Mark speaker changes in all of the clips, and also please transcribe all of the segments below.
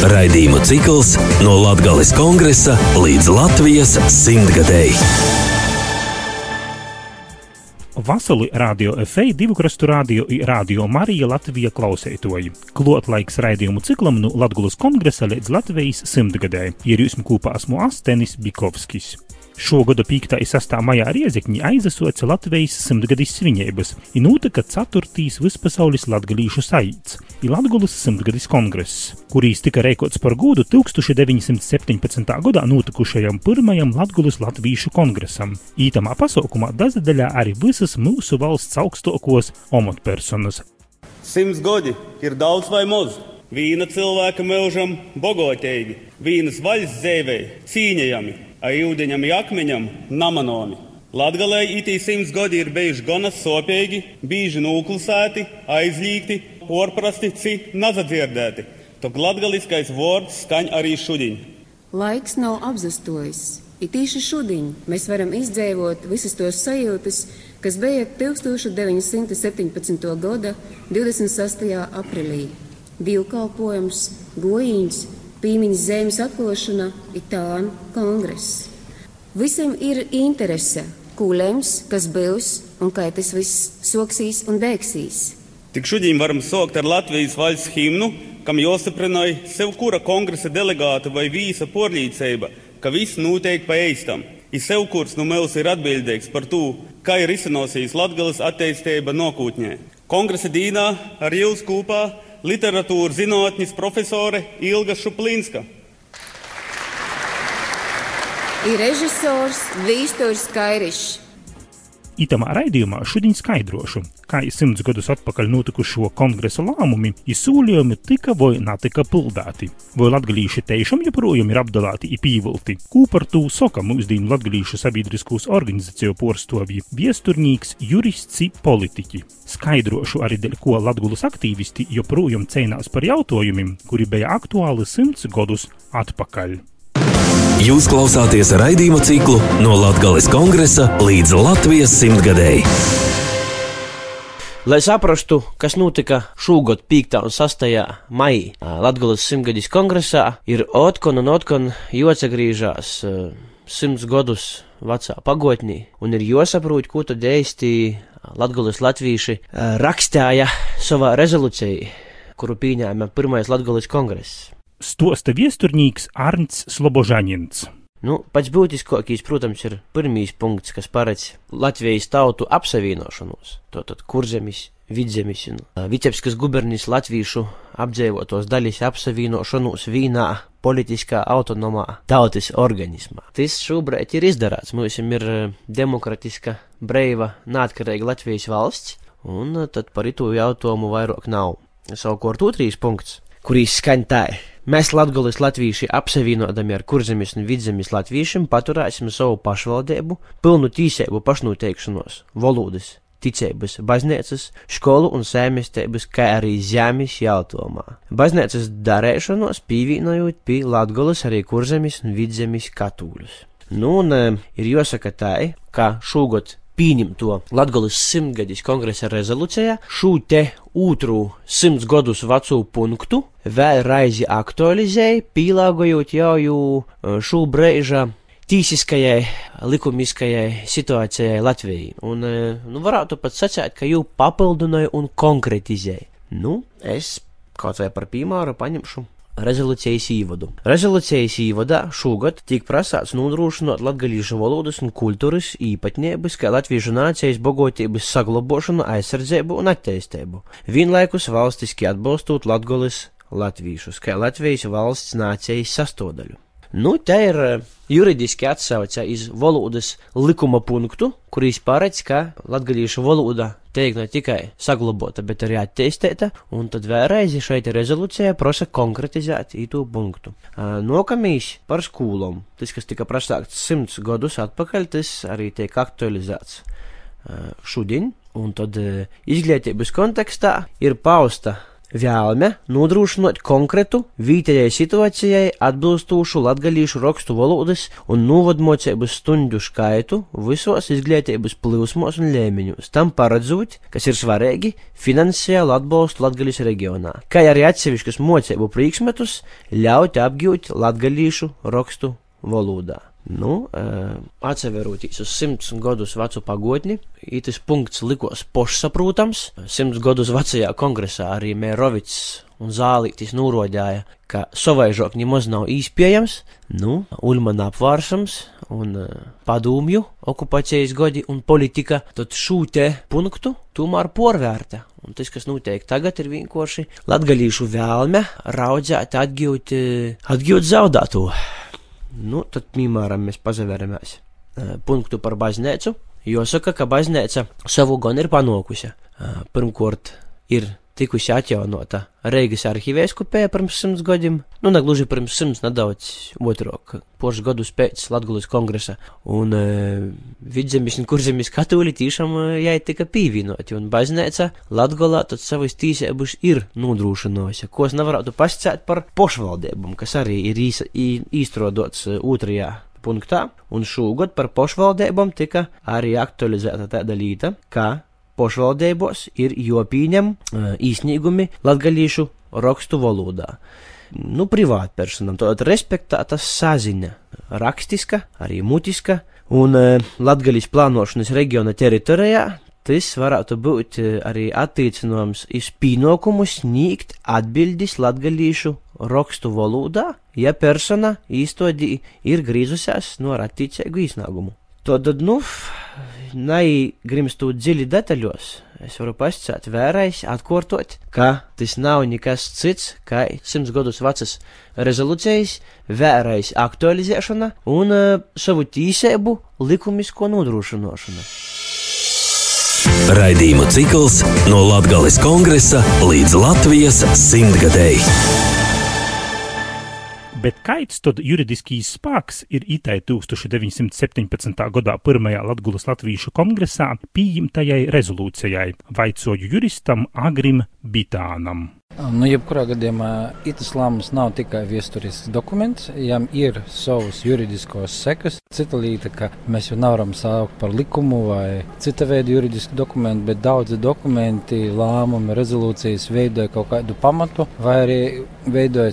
Speaker 1: Raidījumu cikls no Latvijas kongresa līdz Latvijas simtgadēji.
Speaker 2: Vasali radio FEI divu krastu radio i radio Marija Latvija klausētoji. Klot laiks raidījumu ciklam no Latgulas kongresa līdz Latvijas simtgadēji. Ir jūs kopā esmu Astenis Bikovskis. Šogada 5. un 6. maijā Riezekņi aizasoca Latvijas simtgadis svinības, ir notika 4. vispasaules latgalīšu saīts, ir Latgulas simtgadis kongress, kurīs tika reikots par godu 1917. gadā notikušajam pirmajam Latgulas latvīšu kongresam. Ītamā pasaukumā dazadaļā arī visas mūsu valsts augstokos omatpersonas.
Speaker 3: Simts gadi ir daudz vai maz. Vīna cilvēka mūžam bogoteigi, vīnas vaļas zēvei, cīņajami, Aīudeņam akmeņam namanomi. Latgalē itī simts gadi ir bijuši gana sopīgi, bieži nūklusēti, aizlīgti, porprasti, citi nazadzirdēti. Tok latgaliskais vārds skaņ arī šudiņ.
Speaker 4: Laiks nav apzastojis. It īši šodien mēs varam izdzīvot visas tos sajūtas, kas bija 1917. gada 26. aprīlī. Dievkalpojums, gojiņš, Pīmiņas zemes atklāšana ir tāna kongress. Visiem ir interese, ko lems, kas būs un kā tas viss soksīs un beigsies.
Speaker 3: Tik šodien varam sākt ar Latvijas valsts himnu, kam jāstiprināja sev kura kongresa delegāta vai vīsa porlīdzība, ka viss notiek pa eistam. Ir sev kurs no mums ir atbildīgs par to, kā ir izcinosies Latvijas attīstība nākotnē. Kongresa dīnā ar jums kopā literatūras zinātnes profesore Ilga Šuplinska.
Speaker 4: Ir režisors Vīstors Kairišs.
Speaker 2: Itamā raidījumā šodien skaidrošu, kā simts gadus atpakaļ notikušo kongresa lēmumi izsūļojumi tika vai netika pildēti. Vai latgalīši tiešām joprojām ir apdalāti un pīvilti? Ko par to saka mūsdienu latgalīšu sabiedriskos organizāciju porstovji, viesturnīgs, jurists, politiķi. Skaidrošu arī dēļ, ko latgulas aktīvisti joprojām cīnās par jautājumiem, kuri bija aktuāli simts gadus atpakaļ.
Speaker 1: Jūs klausāties raidījuma ciklu no Latvijas kongresa līdz Latvijas simtgadēji.
Speaker 5: Lai saprastu, kas notika šogad 5. un 6. maijā Latvijas simtgadīs kongresā, ir otkon un otkon jocegrīžās simts gadus vecā pagotnī, un ir jāsaprot, ko tad īsti Latvijas latvieši rakstīja savā rezolūcijā, kuru pieņēma pirmais Latvijas kongress
Speaker 2: stosta viesturnieks Arnts Slobožaņins.
Speaker 5: Nu, pats būtiskākais, protams, ir pirmīs punkts, kas paredz Latvijas tautu apsavienošanos, tātad kurzemis, vidzemis un Vitebskas gubernijas latviešu apdzīvotos daļas apsavienošanos vīnā politiskā autonomā tautas organismā. Tas šobrīd ir izdarāts. Mums ir demokratiska, brīva, neatkarīga Latvijas valsts, un tad par itu jautājumu vairāk nav. Savukārt otrīs punkts, kurīs skaņ tā Mēs, Latvijas latvieši, apsevienodami ar kurzemes un vidzemes latviešiem, paturēsim savu pašvaldību, pilnu tīsību pašnoteikšanos, valodas, ticības, baznīcas, skolu un sēmestības, kā arī zemes jautājumā. Baznīcas darēšanos pievienojot pie Latvijas arī kurzemes un vidzemes katūļus. Nu, un e, ir jāsaka tā, ka šogad pieņemto Latvijas simtgadis kongresa rezolūcijā šo te otru simts gadus veco punktu vēlreiz aktualizēja, pielāgojot jau šo brīža tīsiskajai, likumiskajai situācijai Latvijai. Un, nu, varētu pat sacīt, ka jau papildināja un konkretizēja. Nu, es kaut vai par piemēru paņemšu rezolūcijas īvadu. Rezolūcijas īvadā šogad tiek prasāts nodrošināt latgalīšu valodas un kultūras īpatnības, kā latviešu nācijas bogotības saglabošanu, aizsardzību un attīstību, vienlaikus valstiski atbalstot latgolis latvīšus, kā Latvijas valsts nācijas sastodaļu. Nu, te ir eh, juridiski atsauce iz valodas likuma punktu, kurīs paredz, ka latgadījuša valoda tiek ne tikai saglabāta, bet arī attīstīta, un tad vēlreiz šeit rezolūcijā prasa konkretizēt īto punktu. Nokamīs par skolām. Tas, kas tika prasāts simts gadus atpakaļ, tas arī tiek aktualizēts šodien, un tad izglītības kontekstā ir pausta vēlme nodrošinot konkrētu vietējai situācijai atbilstošu latgalīšu rakstu valodas un novadmocības stundu skaitu visos izglītības plūsmos un lēmiņos, tam paredzot, kas ir svarīgi, finansiālu atbalstu latgalīs reģionā, kā arī atsevišķus mocību priekšmetus ļaut apgūt latgalīšu rakstu valodā. Nu, uh, atseverotīs uz simts gadus vecu pagotni, ītis punkts likos pošsaprūtams. Simts gadus vecajā kongresā arī Mērovics un Zālītis nūrodāja, ka savaižok nemaz nav īspējams, nu, Ulmana apvārsams un uh, padūmju okupācijas gadi un politika, tad šū te punktu tomēr porvērta. Un tas, kas notiek tagad, ir vienkārši latgalīšu vēlme raudzēt atgūt, atgūt zaudēto. Nu, tad, piemēram, mēs pazaveramies uh, punktu par baznīcu. Jāsaka, ka baznīca savu gan ir panākusi. Uh, pirmkārt, ir tikusi atjaunota Reigas arhīvēskupē pirms simts gadiem, nu, ne gluži pirms simts, nedaudz otrāk, pošs gadus pēc Latgulas kongresa, un e, vidzemis un kurzemis katoļi tiešām jai tika pīvinoti, un baznīca Latgolā tad savas tīsēbus ir nodrūšinosi, ko es nevarētu pascēt par pošvaldībām, kas arī ir īs, īstrodots otrajā punktā, un šogad par pošvaldībām tika arī aktualizēta tāda līta, ka pašvaldībos ir jopīņem īsnīgumi latgalīšu rakstu valodā. Nu, privātpersonam, tad respektēta saziņa, rakstiska, arī mutiska, un latgalīs plānošanas reģiona teritorijā tas varētu būt arī attiecināms uz pienākumu sniegt atbildes latgalīšu rakstu valodā, ja persona īstodī ir grīzusies no attiecīgu iznākumu. Tad, nu, neigrimstot dziļi detaļos, es varu pasakāt, vērais, atkārtot, ka tas nav nekas cits, kā simts gadus vecas rezolūcijas, vērais aktualizēšana un uh, savu tīsēbu likumisko nodrošināšana.
Speaker 1: Raidījumu cikls no Latgales kongresa līdz Latvijas simtgadēji
Speaker 2: bet kaits tad juridiskīs spēks ir itai 1917. gadā pirmajā Latgulas Latvīšu kongresā pieņemtajai rezolūcijai, vaicoju juristam Agrim Bitānam.
Speaker 6: Nu, jebkurā gadījumā itas lēmums nav tikai vēsturisks dokuments, jām ir savas juridiskos sekas. Cita lieta, ka mēs jau nevaram saukt par likumu vai cita veida juridisku dokumentu, bet daudzi dokumenti, lēmumi, rezolūcijas veidoja kaut kādu pamatu vai arī veidoja,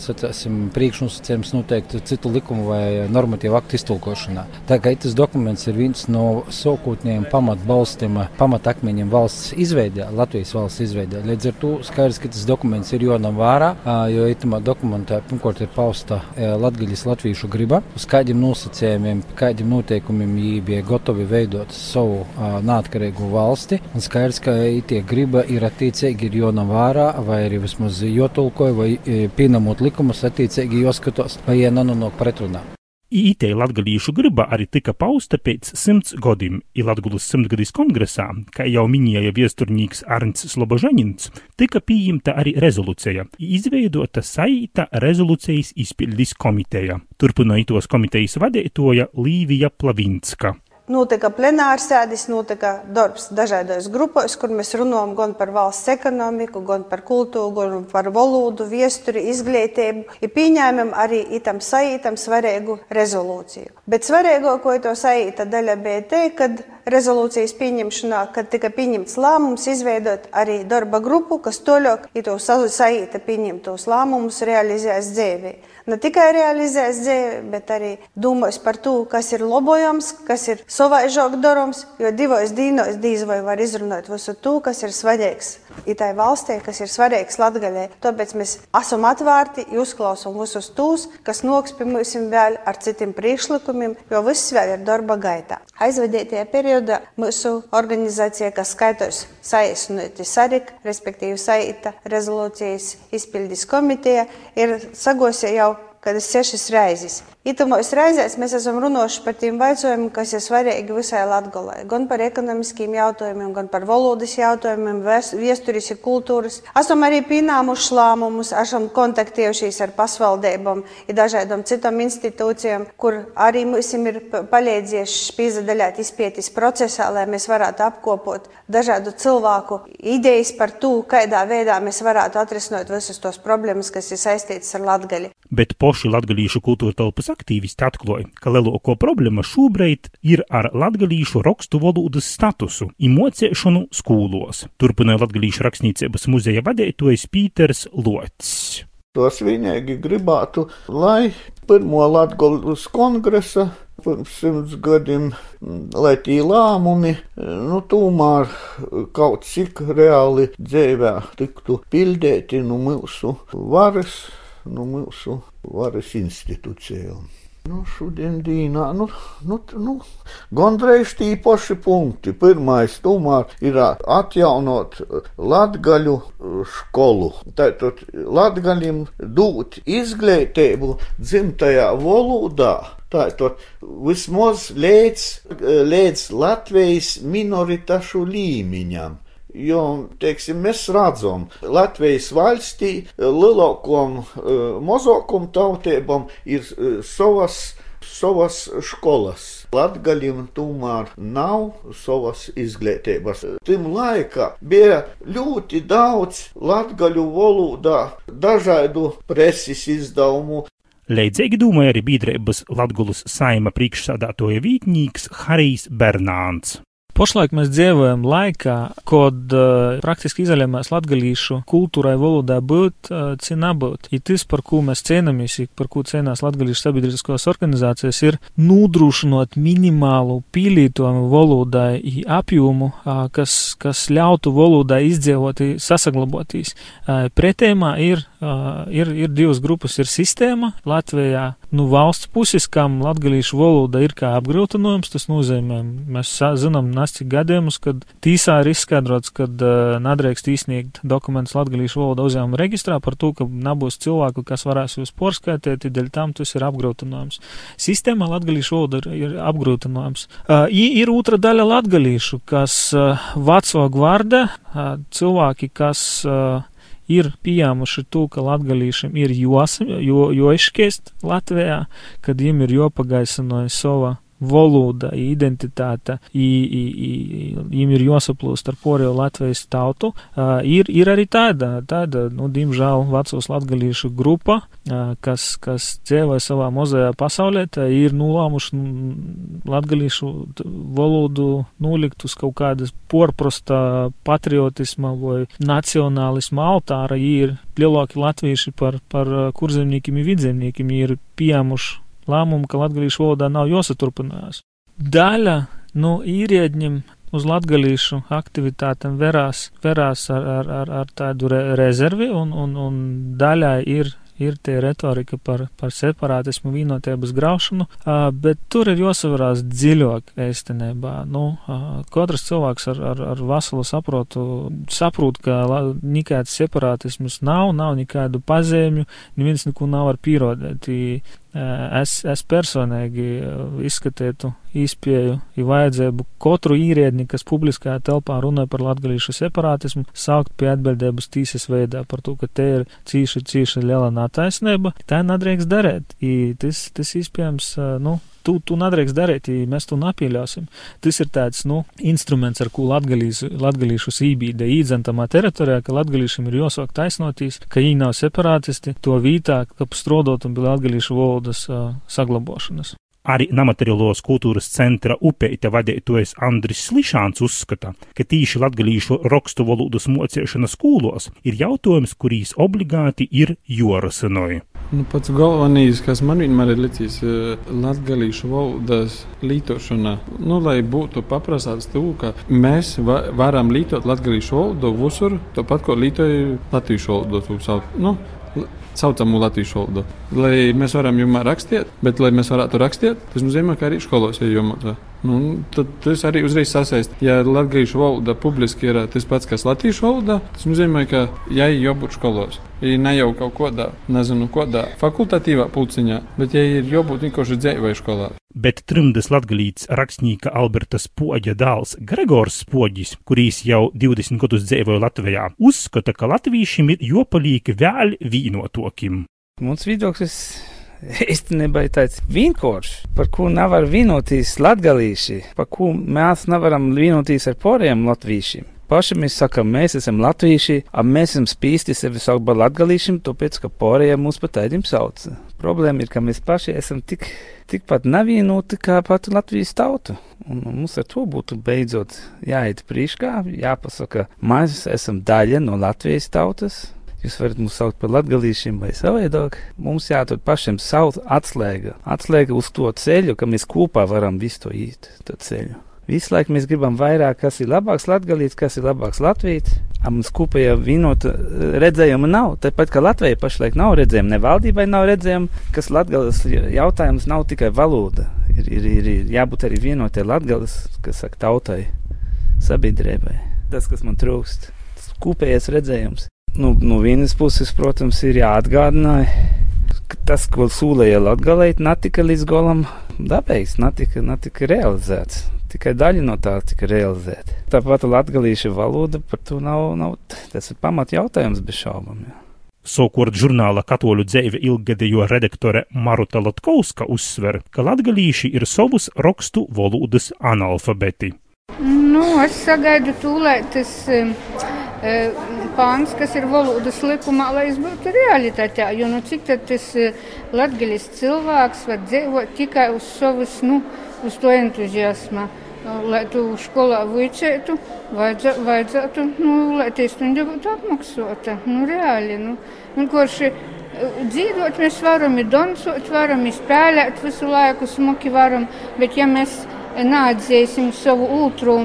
Speaker 6: priekšnosacījums noteikti citu likumu vai normatīvu aktu iztulkošanā. Tā kā itas dokuments ir viens no sokūtņiem pamatbalstiem, pamatakmeņiem valsts izveidē, Latvijas valsts izveidē. Līdz ar to skaidrs, ka tas dokuments dokuments ir jāņem vērā, jo itamā dokumentā pirmkārt ir pausta latgaļas latviešu griba, uz kādiem nosacījumiem, kādiem noteikumiem viņi bija gatavi veidot savu neatkarīgu valsti. Un skaidrs, ka tie griba ir attiecīgi ir jāņem vērā, vai arī vismaz jotulkoja, vai pienamot likumus attiecīgi jāskatās, vai jie nenonāk pretrunā.
Speaker 2: Ītei latgalīšu griba arī tika pausta pēc simts godim, i Latgulas simtgadīs kongresā, kā jau minēja viesturnīgs Arns Slobožanins, tika pieņemta arī rezolūcija, izveidota saita rezolūcijas izpildis komiteja. Turpināja tos komitejas vadītoja Līvija Plavinska
Speaker 7: notika plenārsēdis, notika darbs dažādos grupos, kur mēs runājam gan par valsts ekonomiku, gan par kultūru, gan par valodu, viesturi, izglītību. Ja pieņēmām arī itam saītam svarīgu rezolūciju. Bet svarīgāko to saīta daļa bija te, kad rezolūcijas pieņemšanā, kad tika pieņemts lēmums izveidot arī darba grupu, kas toļok, ja to saīta pieņemtos lēmumus realizēs dzīvē ne tikai realizēs dzīvi, bet arī domās par to, kas ir labojams, kas ir savaižāk darams, jo divos dīnos dīz vai var izrunāt visu to, kas ir svarīgs itai valstī, kas ir svarīgs Latgaļai. Tāpēc mēs esam atvērti, uzklausām visus tūs, kas noks pie mums vēl ar citiem priekšlikumiem, jo viss vēl ir darba gaitā. Aizvadītajā periodā mūsu organizācija, kas skaitos saīsinoti SARIK, respektīvi Saita rezolūcijas izpildes komiteja, ir sagosīja jau kad ir sešas reizes. Itamos reizēs mēs esam runājuši par tiem jautājumiem, kas ir svarīgi visai Latvijai. Gan par ekonomiskiem jautājumiem, gan par valodas jautājumiem, vēstures un kultūras. Esam arī pieņēmuši lēmumus, esam kontaktējušies ar pašvaldībām dažādām citām institūcijām, kur arī mums ir palīdzējuši piedalīties izpētes procesā, lai mēs varētu apkopot dažādu cilvēku idejas par to, kādā veidā mēs varētu atrisināt visas tos problēmas, kas ir saistītas ar Latviju.
Speaker 2: Bet poši latgalīšu kultūra telpas aktīvisti atklāja, ka lielāko problēma šobrīd ir ar latgalīšu rakstu valodas statusu un mocēšanu skolos. Turpināja latgalīšu rakstniecības muzeja vadītājs Pīters Lots.
Speaker 8: Tos viņīgi gribētu, lai pirmo Latgolas kongresa pirms simts gadiem, lai tie lēmumi, nu, tomēr kaut cik reāli dzīvē tiktu pildēti no mūsu varas no nu, mūsu varas institūcijām. Nu, šodien dīnā, nu, nu, nu, gandrīz tī paši punkti. Pirmais, tomēr, ir atjaunot latgaļu skolu. Tātad latgaļiem dūt izglītību dzimtajā valodā. Tātad vismaz līdz, līdz Latvijas minoritāšu līmeņam. Jo, teiksim, mēs redzam, Latvijas valstī lielākam, eh, mazākam tautībām ir eh, savas, savas skolas. Latgaļiem tomēr nav savas izglītības. Tim laikā bija ļoti daudz latgaļu valodā dažādu preses izdevumu.
Speaker 2: Leidzīgi domāja arī biedrības Latgulas saima priekšsādātoja vītņīgs Harijs Bernāns.
Speaker 9: Pašlaik mēs dzīvojam laikā, kad uh, praktiski izolējamies latgalīšu kultūrai, valodai būt, uh, cien nebūt. I tas, par ko mēs cienamies, par ko cienās latgalīšu sabiedriskās organizācijas, ir nodrošinot minimālu pīlītojumu valodai apjomu, uh, kas, kas ļautu valodai izdzīvot, sasaglabotīs. Uh, pretējumā ir, uh, ir, ir divas grupas, ir sistēma Latvijā, nu valsts puses, kam latgalīšu valoda ir kā apgrūtinājums, tas nozīmē, mēs zinām, atsevišķi gadījumus, kad tīsā ir izskaidrots, ka uh, nedrīkst izsniegt dokumentus latgalīšu valodā uzņēmuma reģistrā par to, ka nebūs cilvēku, kas varēs jūs porskaitīt, dēļ tam tas ir apgrūtinājums. Sistēmā latgalīšu valoda ir, ir apgrūtinājums. Uh, ir otra daļa latgalīšu, kas uh, veco gvarda, uh, cilvēki, kas uh, ir pieņēmuši to, ka latgalīšiem ir josam, jo, jo izšķiest Latvijā, kad viņiem ir jopagaisinoja sava valoda, identitāte, viņiem ir jāsaplūst ar poriju Latvijas tautu, uh, ir, ir arī tāda, tāda, nu, diemžēl, vecos latgalīšu grupa, uh, kas, kas dzīvoja savā mozajā pasaulē, tā ir nulāmuši latgalīšu valodu nolikt uz kaut kādas porprosta patriotisma vai nacionālisma altāra, ir lielāki latvieši par, par kurzemniekiem un vidzemniekiem, ir piemuši lēmumu, ka latgalīšu valodā nav jāsaturpinās. Daļa no īriedņiem uz latgalīšu aktivitātēm verās, verās ar, ar, ar, ar tādu re rezervi, un, un, un daļai ir ir tie retorika par, par separātismu, vienotības graušanu, bet tur ir jāsavarās dziļāk īstenībā. Nu, katrs cilvēks ar, ar, ar veselu saprotu saprot, ka nekāds separātisms nav, nav nekādu pazīmju, neviens neko nav var pierādīt. Es, es personīgi izskatītu izpēju, ja vajadzētu katru īriedni, kas publiskajā telpā runāja par latgalīšu separātismu, saukt pie atbildības tīsas veidā par to, ka te ir cīši, cīši liela nataisnība. Tā nedrīkst darīt. I tas, tas iespējams, nu, tu, tu nedrīkst darīt, ja mēs to nepieļausim. Tas ir tāds, nu, instruments, ar ko latgalīšus ībīda īdzentamā teritorijā, ka latgalīšiem ir jāsāk taisnotīs, ka viņi nav separātisti, to vītā, ka strodot un bija latgalīšu valodas uh, saglabošanas.
Speaker 2: Arī nemateriālos kultūras centra upeita vadītājs Andris Slišāns uzskata, ka tīši latgalīšu rakstu valodas mocēšana skolos ir jautājums, kurīs obligāti ir jorasinoja.
Speaker 10: Nu, pats galvenais, kas man vienmēr ir licis eh, latgalīšu valodas lietošanā, nu, lai būtu paprastāts to, ka mēs va varam lietot latgalīšu valodu visur, tāpat kā lietoju latviešu valodu. Nu, saucamu latviešu valodu. Lai mēs varam jumā rakstīt, bet, lai mēs varētu rakstīt, tas nozīmē, ka arī skolos ir jāmācās. Nu, tad tas arī uzreiz sasaist. Ja latviešu valoda publiski ir tas pats, kas latviešu valoda, tas nozīmē, ka ja ir jābūt skolos. Ja ne jau kaut kādā, nezinu, kādā fakultatīvā pulciņā, bet ja ir jābūt vienkārši dzīvēju skolā.
Speaker 2: Bet trimdas latgalīts rakstnieka Alberta Spoģa dēls Gregors Spoģis, kurīs jau 20 gadus dzīvoja Latvijā, uzskata, ka latviešiem ir jopalīgi vēl vīnotokim.
Speaker 11: Mums viedoklis īstenībā ir tāds vienkāršs, par ko nevar vienoties latgalīši, par ko mēs nevaram vienoties ar poriem latvīšiem. Paši mēs sakām, mēs esam latvieši, a mēs esam spīsti sevi saukt par latgalīšiem, tāpēc, ka poriem mūs pat taidim sauc. Problēma ir, ka mēs paši esam tik, tikpat nevienoti kā pati Latvijas tauta. Un mums ar to būtu beidzot jāiet priekšā, jāpasaka, mēs esam daļa no Latvijas tautas, Jūs varat mūs saukt par latgadījušiem vai savādāk. Mums jāatrod pašiem savu atslēgu. Atslēga uz to ceļu, ka mēs kopā varam visu to iet, to ceļu. Visu laiku mēs gribam vairāk, kas ir labāks latgadījis, kas ir labāks latvijas. Mums kopējā vienota redzējuma nav. Tāpat kā Latvijai pašlaik nav redzējuma, ne valdībai nav redzējuma, kas latgales jautājums nav tikai valoda. Ir, ir, ir, ir jābūt arī vienotai latgales, kas saka tautai, sabiedrībai. Tas, kas man trūkst, tas kopējais redzējums. Nu, no vienas puses, protams, ir jāatgādina, ka tas, ko sūlēja Latvijā, netika līdz galam dabīgs, netika, netika realizēts. Tikai daļa no tā tika realizēta. Tāpat latviešu valoda par to nav, nav tas ir pamat jautājums bez šaubām. Jā.
Speaker 2: Savukārt žurnāla Katoļu dzīve ilgadējo redaktore Maruta Latkovska uzsver, ka latgalīši ir savus rakstu valodas analfabeti.
Speaker 12: Nu, es sagaidu tūlīt tas e, pāns, kas ir valodas likumā, lai es būtu realitātē. Jo nu, cik tas latgaļas cilvēks var dzīvot tikai uz savas, nu, uz to entuziasma. Lai tu skolā vicētu, vajadzētu, vajadzētu nu, lai tie stundi būtu apmaksāta. Nu, reāli, nu, vienkārši dzīvot mēs varam, dansot varam, spēlēt visu laiku, smuki varam, bet ja mēs neatzīsim savu otru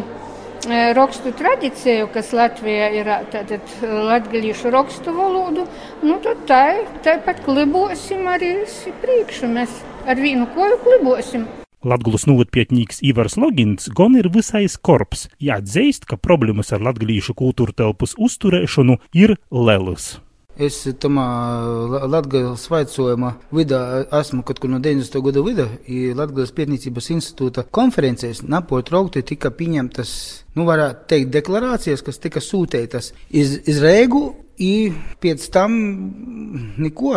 Speaker 12: rakstu tradīciju, kas Latvijā ir tātad latgalīšu rakstu valodu, nu tad tā, tāpat klibosim arī priekšu. Mēs ar vienu koju klibosim.
Speaker 2: Latvijas novadpietnīgs Ivars Logins gan ir visai skorps. Jāatzīst, ka problēmas ar latgalīšu kultūra telpas uzturēšanu ir lielas.
Speaker 13: Es tamā Latvijas vaicojuma vidā esmu kaut kur no 90. gada vidū. Latvijas pētniecības institūta konferencēs nepārtraukti tika pieņemtas, nu, varētu teikt, deklarācijas, kas tika sūtītas iz, iz Rēgu. I pēc tam neko,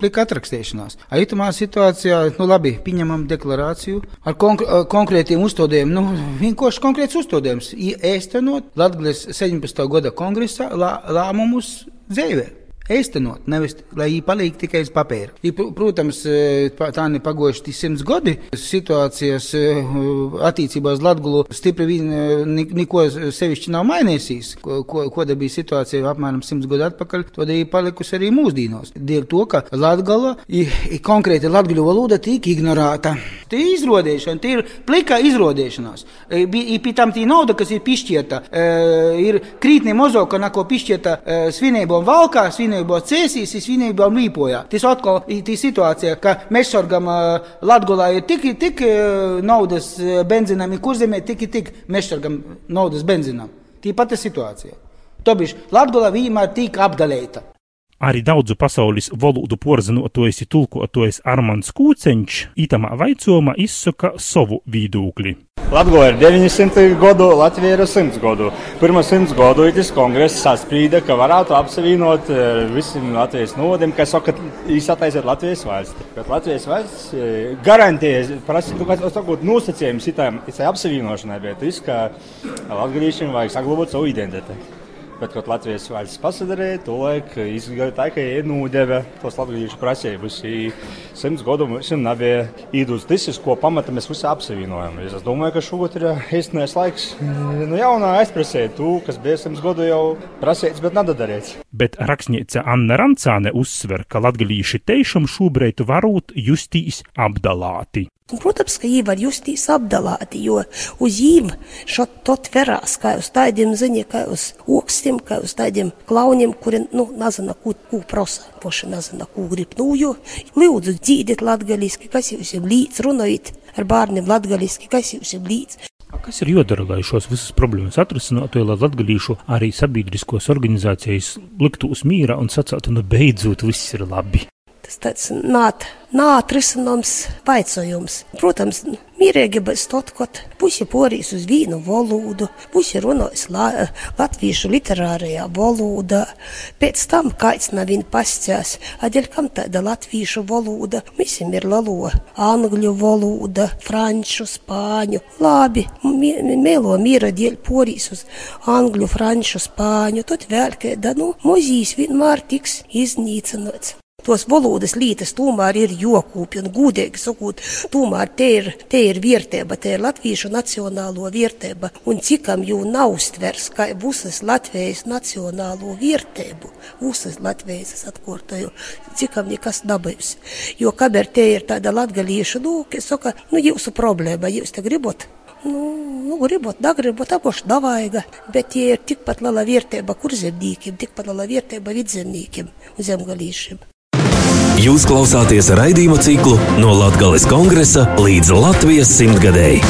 Speaker 13: plika atrakstīšanās. Aitumā situācijā, nu labi, pieņemam deklarāciju ar konk konkrētiem uzdevumiem, nu vienkārši konkrēts uzdevums - īstenot Latvijas 17. gada kongresā lā, lēmumus dzīvē. Īstenot, nevis lai viņi paliek tikai uz papīra. I, protams, tā ir pagojuši simts gadi. Situācijas attiecībā uz Latviju stipri vien neko sevišķi nav mainījusies. Ko, ko, kāda bija situācija apmēram simts gadu atpakaļ, tad ir palikusi arī mūsdienos. Dēļ to, ka Latvija ir konkrēti latviešu valoda tiek ignorēta. Tie ir izrodēšana, tie ir plika izrodēšanās. Pie tam tī nauda, kas ir pišķieta, ir krītni mozauka, nako pišķieta svinībām valkā, svinībām svinībos cēsīs, svinībām līpojā. Tas atkal ir situācija, ka mēs sorgam uh, Latgulā ir tik, tik naudas benzīnam, ir kurzemē tik, tik mēs sorgam naudas benzīnam. Tī pati situācija. Tobiš Latgulā vienmēr tika apdalēta.
Speaker 2: Arī daudzu pasaules valodu porzinotojs ir tulkotājs Armāns Kūceņš, itamā vaicojumā izsaka savu viedokli.
Speaker 14: Latvija ir 900 gadu, Latvija ir 100 gadu. Pirmā 100 gadu tas kongress sasprīda, ka varētu apsavienot visiem Latvijas novadiem, kas saka, izsataisiet Latvijas valsti. Bet Latvijas valsts garantējas, prasīt, ka tas būtu nosacījums šitai apsavienošanai, bet viss, ka latviešiem vajag saglabāt savu identitāti. Bet, kad Latvijas valsts pasadarīja, to laiku izgāja tā, ka ienūdeva tos latviešu prasības. Simts gadu mums nebija īdus tas, ko pamata mēs visi apsavienojam. Es domāju, ka šogad ir īstenais laiks nu, jaunā aizprasēt to, kas bija simts gadu jau prasīts, bet nedadarīts.
Speaker 2: Bet rakstniece Anna Rancāne uzsver, ka latgalīši teišam šobrīd varūt justīs apdalāti.
Speaker 15: Protams, ka viņi var justies apdalāti, jo uz viņiem šot tot verās, kā uz tādiem ziņiem, kā uz okstiem, kā uz tādiem klauniem, kuri, nu, nezina, ko, ko prasa, poši nezina, ko grib, nu, jo, lūdzu, dzīdiet latgaliski, kas jūs jau līdz runājat, ar bērniem latgaliski, kas jums ir līdz.
Speaker 2: Kas ir jādara, lai šos visus problēmas atrisinātu, lai latgadījušu arī sabiedriskos organizācijas liktos mīrā un sacātu, nu beidzot viss ir labi?
Speaker 15: Tas tāds nāt, nātrisināms vaicojums. Protams, mierīgi bez tot, kad pusi porīs uz vīnu valodu, pusi runājas la, latviešu literārajā valodā. Pēc tam kāds nav viņa pascās, aģeļ kam tāda latviešu valoda, visiem ir lalo, angļu valoda, franču, spāņu. Labi, mēlo mīra dēļ porīs uz angļu, franču, spāņu, tad vēl kāda, nu, muzīs vienmēr tiks iznīcināts. Tos valodas lītas tomēr ir jokūpi un gudīgi sakot, tomēr te ir, te ir vērtība, te ir latviešu nacionālo vērtība, un cikam jū nav stvers, kā visas Latvijas nacionālo vērtību, visas Latvijas es atkārtoju, cikam nekas dabūs. Jo kaber te ir tāda latgalieša, kas saka, nu, jūsu problēma, jūs te gribat Nu, nu, gribat, da gribat, apoši davaiga, bet tie ir tikpat liela vērtība kurzemniekiem, tikpat liela vērtība vidzemniekiem zemgalīšiem.
Speaker 1: Jūs klausāties raidījuma ciklu no Latvijas kongresa līdz Latvijas simtgadēji.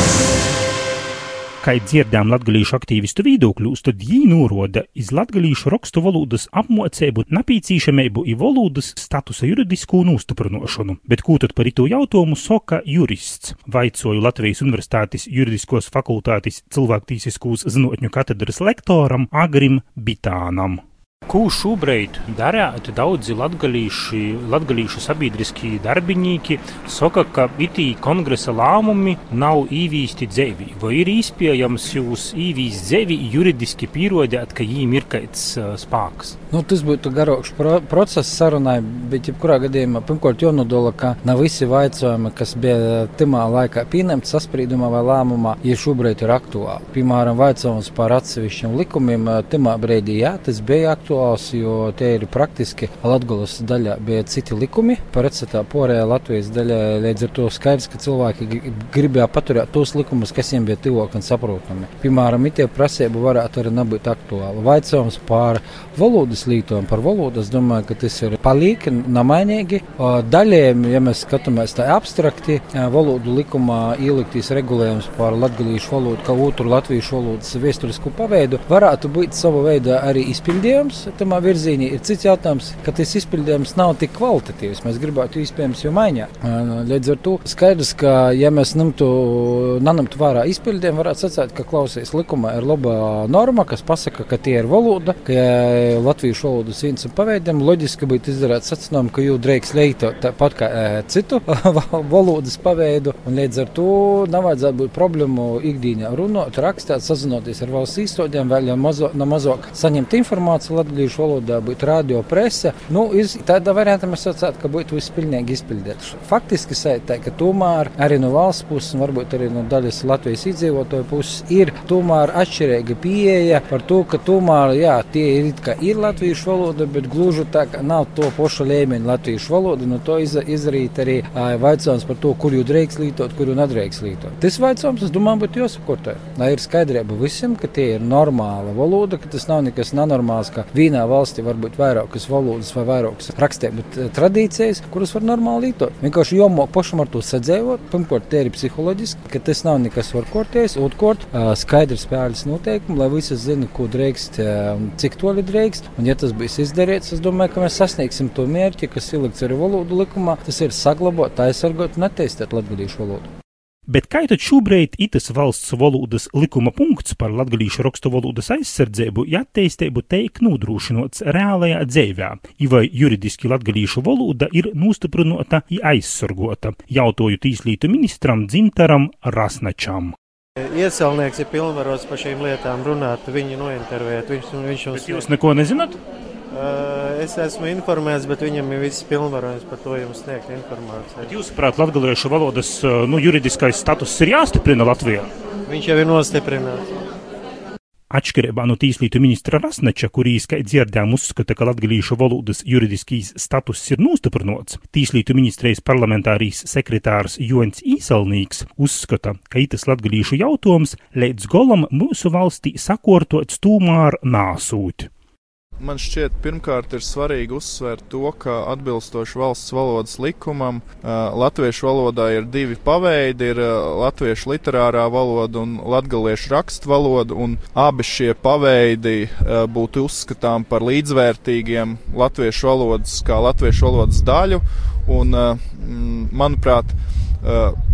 Speaker 2: Kā dzirdējām latviešu aktīvistu viedokļus, tad viņi norāda iz latviešu rakstu valodas apmācību, napīcīšamību un valodas statusa juridisku nostiprināšanu. Bet ko tad par to jautājumu saka jurists? Vaicoju Latvijas Universitātes juridiskos fakultātes cilvēktīsiskos zinātņu katedras lektoram Agrim Bitānam. Ko šobrīd dara daudzi latgalīšu sabiedriskie darbinīki, saka, ka itī kongresa lēmumi nav īvīsti dzēvi. Vai ir iespējams jūs īvīst dzēvi juridiski pierodēt, ka jīm ir uh, spēks?
Speaker 6: Nu, tas būtu garāks pro process sarunai, bet jebkurā gadījumā pirmkārt jānodala, ka nav visi vaicojumi, kas bija timā laikā pieņemti sasprīdumā vai lēmumā, ja šobrīd ir aktuāli. Piemēram, vaicojums par atsevišķiem likumiem, timā brīdī jā, tas bija aktuāli aktuāls, jo tie ir praktiski Latvijas daļā bija citi likumi. Pretstatā porējā Latvijas daļā līdz ar to skaidrs, ka cilvēki gribēja paturēt tos likumus, kas viņiem bija tuvāk un saprotami. Piemēram, itie prasība varētu arī nebūt aktuāla. Vaicājums par valodas lītojumu, par valodu, es domāju, ka tas ir palīgi, namainīgi. Daļiem, ja mēs skatāmies tā abstrakti, valodu likumā ieliktīs regulējums par latgalīšu valodu, kā otru latviešu valodas vēsturisku paveidu, varētu būt sava veida arī izpildījums tamā virzienā. Ir cits jautājums, ka tas izpildījums nav tik kvalitatīvs. Mēs gribētu iespējams jau mainīt. Līdz ar to skaidrs, ka ja mēs nemtu, nenemtu vērā izpildījumu, varētu sacīt, ka klausīs likumā ir laba norma, kas pasaka, ka tie ir valoda, ka latviešu valodas viens un paveidam, loģiski būtu izdarīt secinājumu, ka jūs drīkst leitot tāpat kā e, citu valodas paveidu, un līdz ar to nevajadzētu būt problēmu ikdienā runāt, rakstīt, sazinoties ar valsts īstotiem, vēl jau mazo, no mazāk saņemt informāciju latviešu valodā, būtu radio presa. Nu, iz, tādā variantā mēs sacētu, ka būtu viss pilnīgi izpildīts. Faktiski tā, ka tomēr arī no valsts puses, un varbūt arī no daļas Latvijas iedzīvotāju puses, ir tomēr atšķirīga pieeja par to, ka tomēr, jā, tie ir, ir latviešu valoda, bet gluži tā, ka nav to pašu līmeņa latviešu valoda, no to iz, izdarīt arī vaicājums par to, kur jūs drīkst lietot, kur jūs nedrīkst lietot. Tas vaicājums, es domāju, būtu jāsakortē. Lai ir skaidrība visiem, ka tie ir normāla valoda, ka tas nav nekas nenormāls, ka vienā valstī var būt vairākas valodas vai vairākas rakstību eh, tradīcijas, kuras var normāli lietot. Vienkārši jomok pašam ar to sadzēvot. Pirmkārt, tie ir psiholoģiski, ka tas nav nekas varkorties. Otrkārt, skaidrs spēles noteikumi, lai visi zina, ko drīkst un cik toļi drīkst. Un, ja tas būs izdarīts, es domāju, ka mēs sasniegsim to mērķi, kas ielikts arī valodu likumā. Tas ir saglabāt, aizsargāt un attīstīt latviešu valodu.
Speaker 2: Bet kā tad šobrīd itas valsts valodas likuma punkts par latgalīšu rakstu valodas aizsardzību, ja attīstību teik nodrošinots reālajā dzīvē, vai juridiski latgalīšu valoda ir nostiprināta un aizsargota, jautāju tīslītu ministram Dzintaram Rasnačam.
Speaker 16: Iecelnieks ir pilnvarots par šīm lietām runāt, viņu nointervēt. Viņš, viņš
Speaker 2: mums... Bet jūs neko nezināt?
Speaker 16: Es esmu informēts, bet viņam ir viss pilnvarojums par to jums sniegt informāciju.
Speaker 2: Bet jūsuprāt, latviešu valodas nu, juridiskais status ir jāstiprina Latvijā?
Speaker 16: Viņš jau ir nostiprināts.
Speaker 2: Atšķirībā no Tīslietu ministra Rasneča, kurīs, kā dzirdējām, uzskata, ka latviešu valodas juridiskīs status ir nostiprināts, Tīslietu ministrijas parlamentārijas sekretārs Jons Īsalnīgs uzskata, ka itas latviešu jautājums līdz golam mūsu valstī sakortots tūmār nāsūt.
Speaker 17: Man šķiet, pirmkārt ir svarīgi uzsvērt to, ka atbilstoši valsts valodas likumam latviešu valodā ir divi paveidi - ir latviešu literārā valoda un latgaliešu rakstu valoda, un abi šie paveidi būtu uzskatām par līdzvērtīgiem latviešu valodas kā latviešu valodas daļu, un, manuprāt,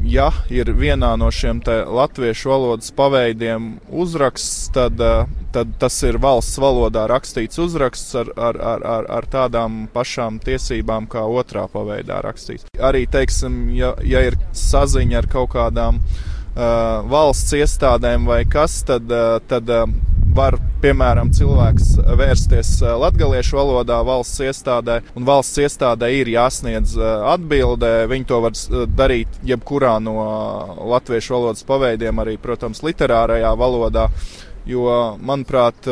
Speaker 17: ja ir vienā no šiem latviešu valodas paveidiem uzraksts, tad, uh, tad tas ir valsts valodā rakstīts uzraksts ar, ar, ar, ar, ar tādām pašām tiesībām kā otrā paveidā rakstīts. Arī, teiksim, ja, ja ir saziņa ar kaut kādām uh, valsts iestādēm vai kas, tad, uh, tad uh, var, piemēram, cilvēks vērsties eh, latviešu valodā valsts iestādē, un valsts iestādē ir jāsniedz eh, atbilde. Viņi to var eh, darīt jebkurā no latviešu valodas paveidiem, arī, protams, literārajā valodā. Jo, manuprāt,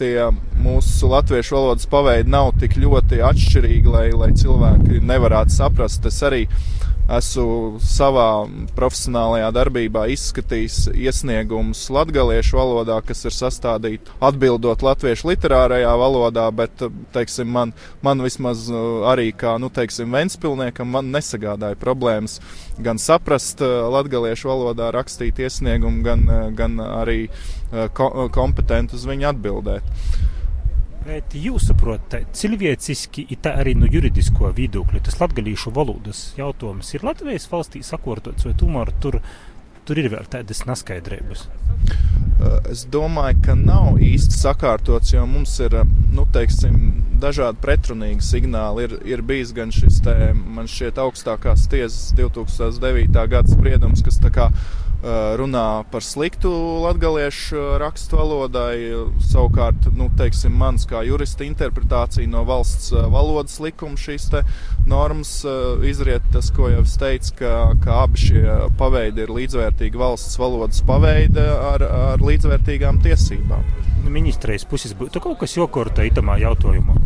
Speaker 17: tie mūsu latviešu valodas paveidi nav tik ļoti atšķirīgi, lai, lai cilvēki nevarētu saprast. Es arī esmu savā profesionālajā darbībā izskatījis iesniegumus latviešu valodā, kas ir sastādīti atbildot latviešu literārajā valodā, bet, teiksim, man, man vismaz uh, arī kā, nu, teiksim, Ventspilniekam, man nesagādāja problēmas gan saprast uh, latviešu valodā rakstīt iesniegumu, gan, uh, gan arī kompetenti uz viņu atbildēt.
Speaker 2: Bet jūs saprotat, cilvēciski, tā arī no juridisko viedokļa, tas latgalīšu valodas jautājums ir Latvijas valstī sakārtots, vai tomēr tur, tur ir vēl tādas neskaidrības?
Speaker 17: Es domāju, ka nav īsti sakārtots, jo mums ir nu, teiksim, dažādi pretrunīgi signāli. Ir, ir bijis gan šis, te, man šķiet, augstākās tiesas 2009. gada spriedums, kas tā kā runā par sliktu latviešu rakstu valodai. Savukārt, nu, teiksim, mans kā jurista interpretācija no valsts valodas likuma šīs normas izriet tas, ko jau es teicu, ka, ka abi šie paveidi ir līdzvērtīgi valsts valodas paveidi ar, ar līdzvērtīgām tiesībām.
Speaker 2: Nu, ministrijas puses būtu kaut kas jokorta itamā jautājumā.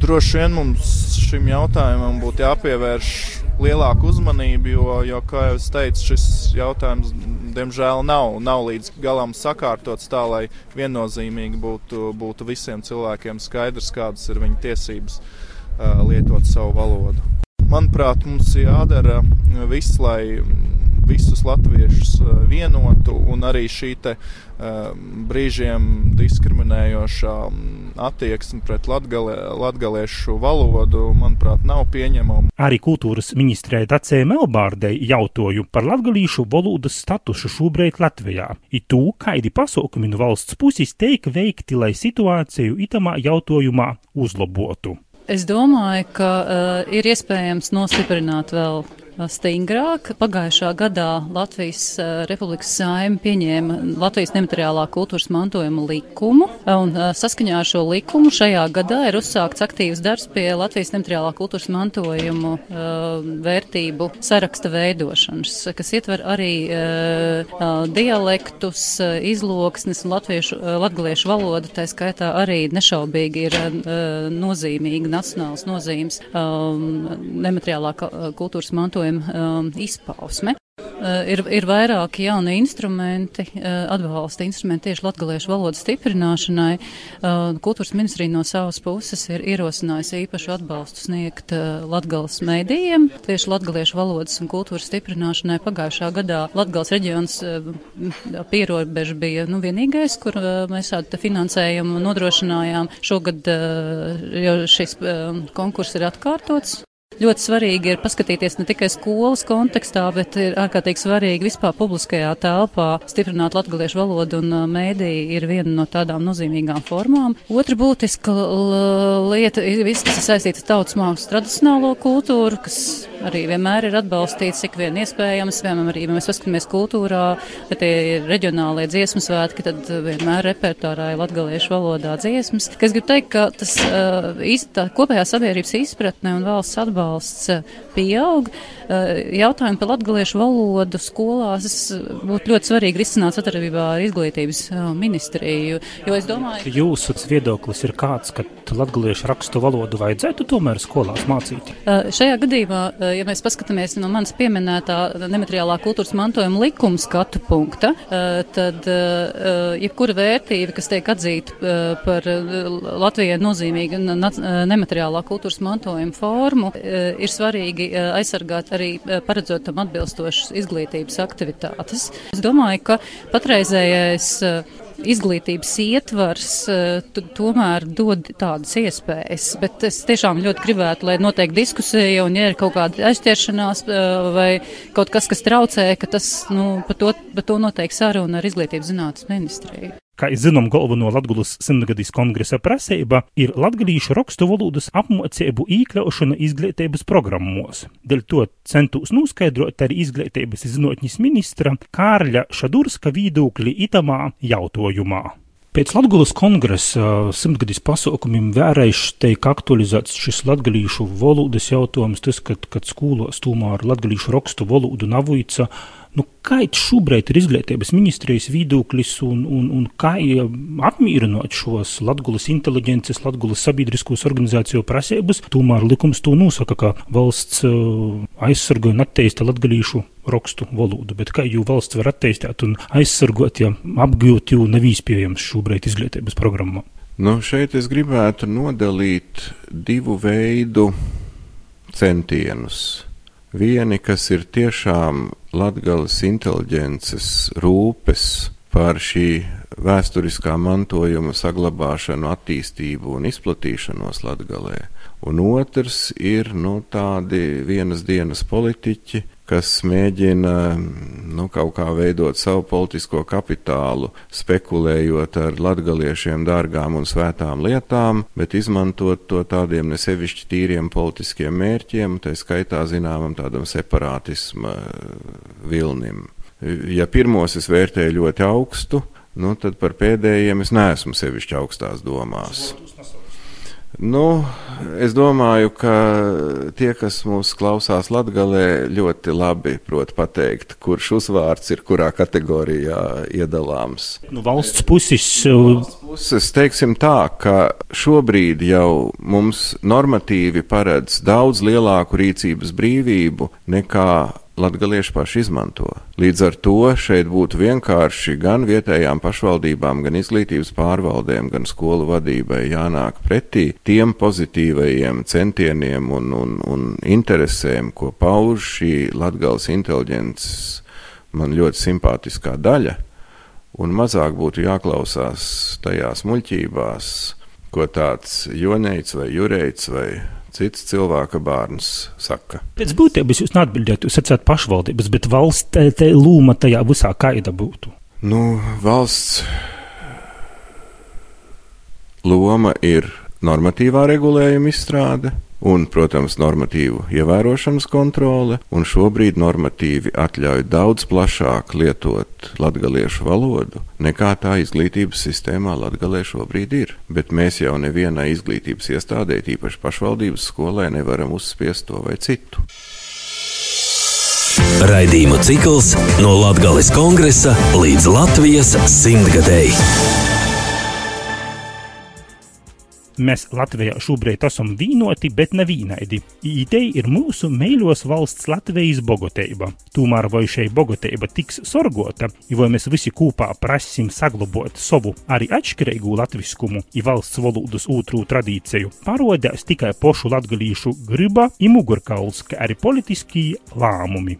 Speaker 17: Droši vien mums šim jautājumam būtu jāpievērš lielāku uzmanību, jo, jo, kā jau es teicu, šis jautājums diemžēl nav, nav līdz galam sakārtots tā, lai viennozīmīgi būtu, būtu visiem cilvēkiem skaidrs, kādas ir viņu tiesības uh, lietot savu valodu. Manuprāt, mums jādara viss, lai visus latviešus vienotu, un arī šī te, uh, brīžiem diskriminējošā attieksme pret latgale, latgaliešu valodu, manuprāt, nav pieņemama.
Speaker 2: Arī kultūras ministrē Dacē Melbārdei jautāju par latgalīšu valodas statusu šobrīd Latvijā. I to, kādi pasaukumi no valsts puses teik veikti, lai situāciju itamā jautājumā uzlabotu.
Speaker 18: Es domāju, ka uh, ir iespējams nostiprināt vēl stingrāk. Pagājušā gadā Latvijas eh, Republikas saima pieņēma Latvijas nemateriālā kultūras mantojuma likumu, un eh, saskaņā ar šo likumu šajā gadā ir uzsākts aktīvs darbs pie Latvijas nemateriālā kultūras mantojumu uh, vērtību saraksta veidošanas, kas ietver arī dialektus, izloksnes un latviešu, latgaliešu valodu, tā skaitā arī nešaubīgi ir nozīmīga nacionāls nozīmes nemateriālā kultūras mantojuma problēma um, izpausme. Uh, ir, ir vairāki jauni instrumenti, uh, atbalsta instrumenti tieši latgaliešu valodas stiprināšanai. Uh, kultūras ministrija no savas puses ir ierosinājusi īpašu atbalstu sniegt uh, latgales mēdījiem, tieši latgaliešu valodas un kultūras stiprināšanai. Pagājušā gadā latgales reģions uh, pierobeža bija nu, vienīgais, kur uh, mēs tādu finansējumu nodrošinājām. Šogad uh, šis uh, konkurss ir atkārtots. Ļoti svarīgi ir paskatīties ne tikai skolas kontekstā, bet ir ārkārtīgi svarīgi vispār publiskajā telpā stiprināt latgaliešu valodu un mēdī ir viena no tādām nozīmīgām formām. Otra būtiska lieta ir viss, kas ir saistīts ar tautas mākslas tradicionālo kultūru, kas arī vienmēr ir atbalstīts, cik vien iespējams. Piemēram, arī, ja mēs paskatāmies kultūrā, ja tie ir reģionālie dziesmu svētki, tad vienmēr repertuārā ir latgaliešu valodā dziesmas. Kas grib teikt, ka tas tā kopējā sabiedrības izpratne un valsts atbalsts atbalsts eh, pieaug. Eh, jautājumi par latgaliešu valodu skolās būtu ļoti svarīgi risināt sadarbībā ar izglītības eh, ministriju, jo es domāju.
Speaker 2: Jūsu viedoklis ir kāds, ka latgaliešu rakstu valodu vajadzētu tomēr skolās mācīt?
Speaker 18: Šajā gadījumā ja mēs paskatāmies no manas pieminētā nemateriālā kultūras mantojuma likuma skatu punkta, tad jebkura vērtība, kas tiek atzīta par Latvijai nozīmīgu nemateriālā kultūras mantojuma formu, ir svarīgi aizsargāt arī paredzot tam atbilstošas izglītības aktivitātes. Es domāju, ka patreizējais izglītības ietvars uh, tomēr dod tādas iespējas, bet es tiešām ļoti gribētu, lai notiek diskusija un ja ir kaut kāda aizķeršanās vai kaut kas, kas traucē, ka tas, nu, par to, par to notiek saruna ar izglītības zinātnes ministriju.
Speaker 2: Kā zinām, galveno Latvijas simtgadīs kongresa prasība ir latgadījušu rakstu valodas apmācību iekļaušana izglītības programmos. Dēļ to centūs noskaidrot arī izglītības zinātņas ministra Kārļa Šadurska viedokļi itamā jautājumā. Pēc Latvijas kongresa simtgadīs pasaukumiem vēlreiz tiek aktualizēts šis latviešu valodas jautājums, tas, kad, kad skolos tomēr latviešu rakstu valodu nav vīca Nu, Kāds šobrīd ir izglītības ministrijas viedoklis un, un, un kā apmīrinot šos Latvijas inteliģences, Latvijas sabiedriskos organizāciju prasības, tomēr likums to nosaka, ka valsts uh, aizsarga un attīsta latgalīšu rakstu valodu, bet kā jau valsts var attīstīt un aizsargot, ja apgūt jau nav iespējams šobrīd izglītības programmā?
Speaker 19: Nu, šeit es gribētu nodalīt divu veidu centienus Vieni, kas ir tiešām latgales inteliģences rūpes par šī vēsturiskā mantojuma saglabāšanu, attīstību un izplatīšanos Latgalē. Un otrs ir nu, tādi vienas dienas politiķi, kas mēģina nu, kaut kā veidot savu politisko kapitālu, spekulējot ar latgaliešiem dārgām un svētām lietām, bet izmantot to tādiem nesevišķi tīriem politiskiem mērķiem, tā skaitā zināmam tādam separātisma vilnim. Ja pirmos es vērtēju ļoti augstu, nu, tad par pēdējiem es neesmu sevišķi augstās domās. Nu, es domāju, ka tie, kas mūs klausās Latvijā, ļoti labi prot pateikt, kurš uzvārds ir kurā kategorijā iedalāms.
Speaker 2: Nu, valsts puses.
Speaker 19: Valsts puses teiksim tā, ka šobrīd jau mums normatīvi paredz daudz lielāku rīcības brīvību nekā latgalieši paši izmanto. Līdz ar to šeit būtu vienkārši gan vietējām pašvaldībām, gan izglītības pārvaldēm, gan skolu vadībai jānāk pretī tiem pozitīvajiem centieniem un, un, un interesēm, ko pauž šī latgales inteliģences man ļoti simpātiskā daļa, un mazāk būtu jāklausās tajās muļķībās, ko tāds Joneits vai Jurēits vai cits cilvēka bērns saka.
Speaker 2: Pēc būtības jūs neatbildējat, jūs sacāt pašvaldības, bet valsts te, te lūma tajā visā kaida būtu.
Speaker 19: Nu, valsts loma ir normatīvā regulējuma izstrāde, un, protams, normatīvu ievērošanas kontrole, un šobrīd normatīvi atļauj daudz plašāk lietot latgaliešu valodu, nekā tā izglītības sistēmā latgalē šobrīd ir. Bet mēs jau nevienai izglītības iestādē, īpaši pašvaldības skolē, nevaram uzspiest to vai citu.
Speaker 1: Raidījumu cikls no Latgales kongresa līdz Latvijas simtgadēji.
Speaker 2: Mēs Latvijā šobrīd esam vienoti, bet nevienādi. Ideja ir mūsu mīļos valsts Latvijas bogotība. Tomēr vai šī bogotība tiks sorgota, vai mēs visi kopā prasim saglabāt savu arī atšķirīgu latviskumu, ja valsts valodas otru tradīciju, parodēs tikai pošu latgalīšu griba, imugurkauls, kā arī politiskie lēmumi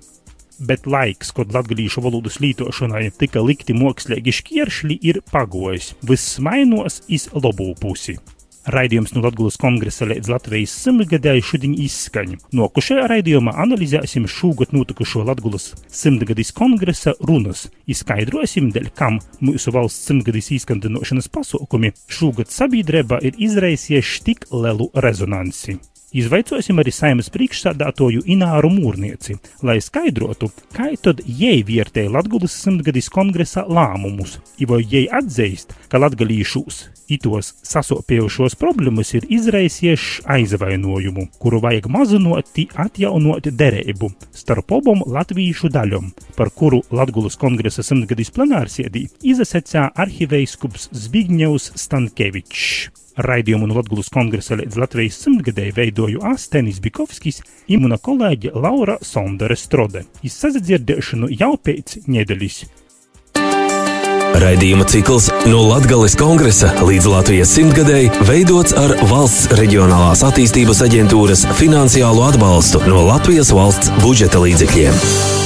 Speaker 2: bet laiks, kad latviešu valodas lietošanai tika likti mākslīgi šķēršļi, ir pagojis. Viss mainos iz labo pusi. Raidījums no Latvijas kongresa līdz Latvijas simtgadēju šodien izskaņa. Nokušajā raidījumā analizēsim šogad notikušo Latvijas simtgadīs kongresa runas, izskaidrosim, dēļ kam mūsu valsts simtgadīs izskandinošanas pasaukumi šogad sabiedrībā ir izraisījuši tik lielu rezonanci. Izvaicosim arī saimnes priekšsādātoju Ināru Mūrnieci, lai skaidrotu, kā tad jai vērtēja Latvijas simtgadīs kongresa lēmumus, jo jai atzīst, ka latgalīšos Itos sasopējušos problēmas ir izraisījuši aizvainojumu, kuru vajag mazinot, atjaunot derību starp abām latviešu daļām, par kuru Latgulas kongresa simtgadīs plenārsēdī izasecā arhiveiskups Zbigņevs Stankevičs. Raidījumu no Latvijas kongresa līdz Latvijas simtgadēji veidoju Astenis Bikovskis un mana kolēģe Laura Sondere Strode. Izsadzirdēšanu jau pēc nedēļas.
Speaker 1: Raidījuma cikls no Latvijas kongresa līdz Latvijas simtgadēji veidots ar valsts reģionālās attīstības aģentūras finansiālo atbalstu no Latvijas valsts budžeta līdzekļiem.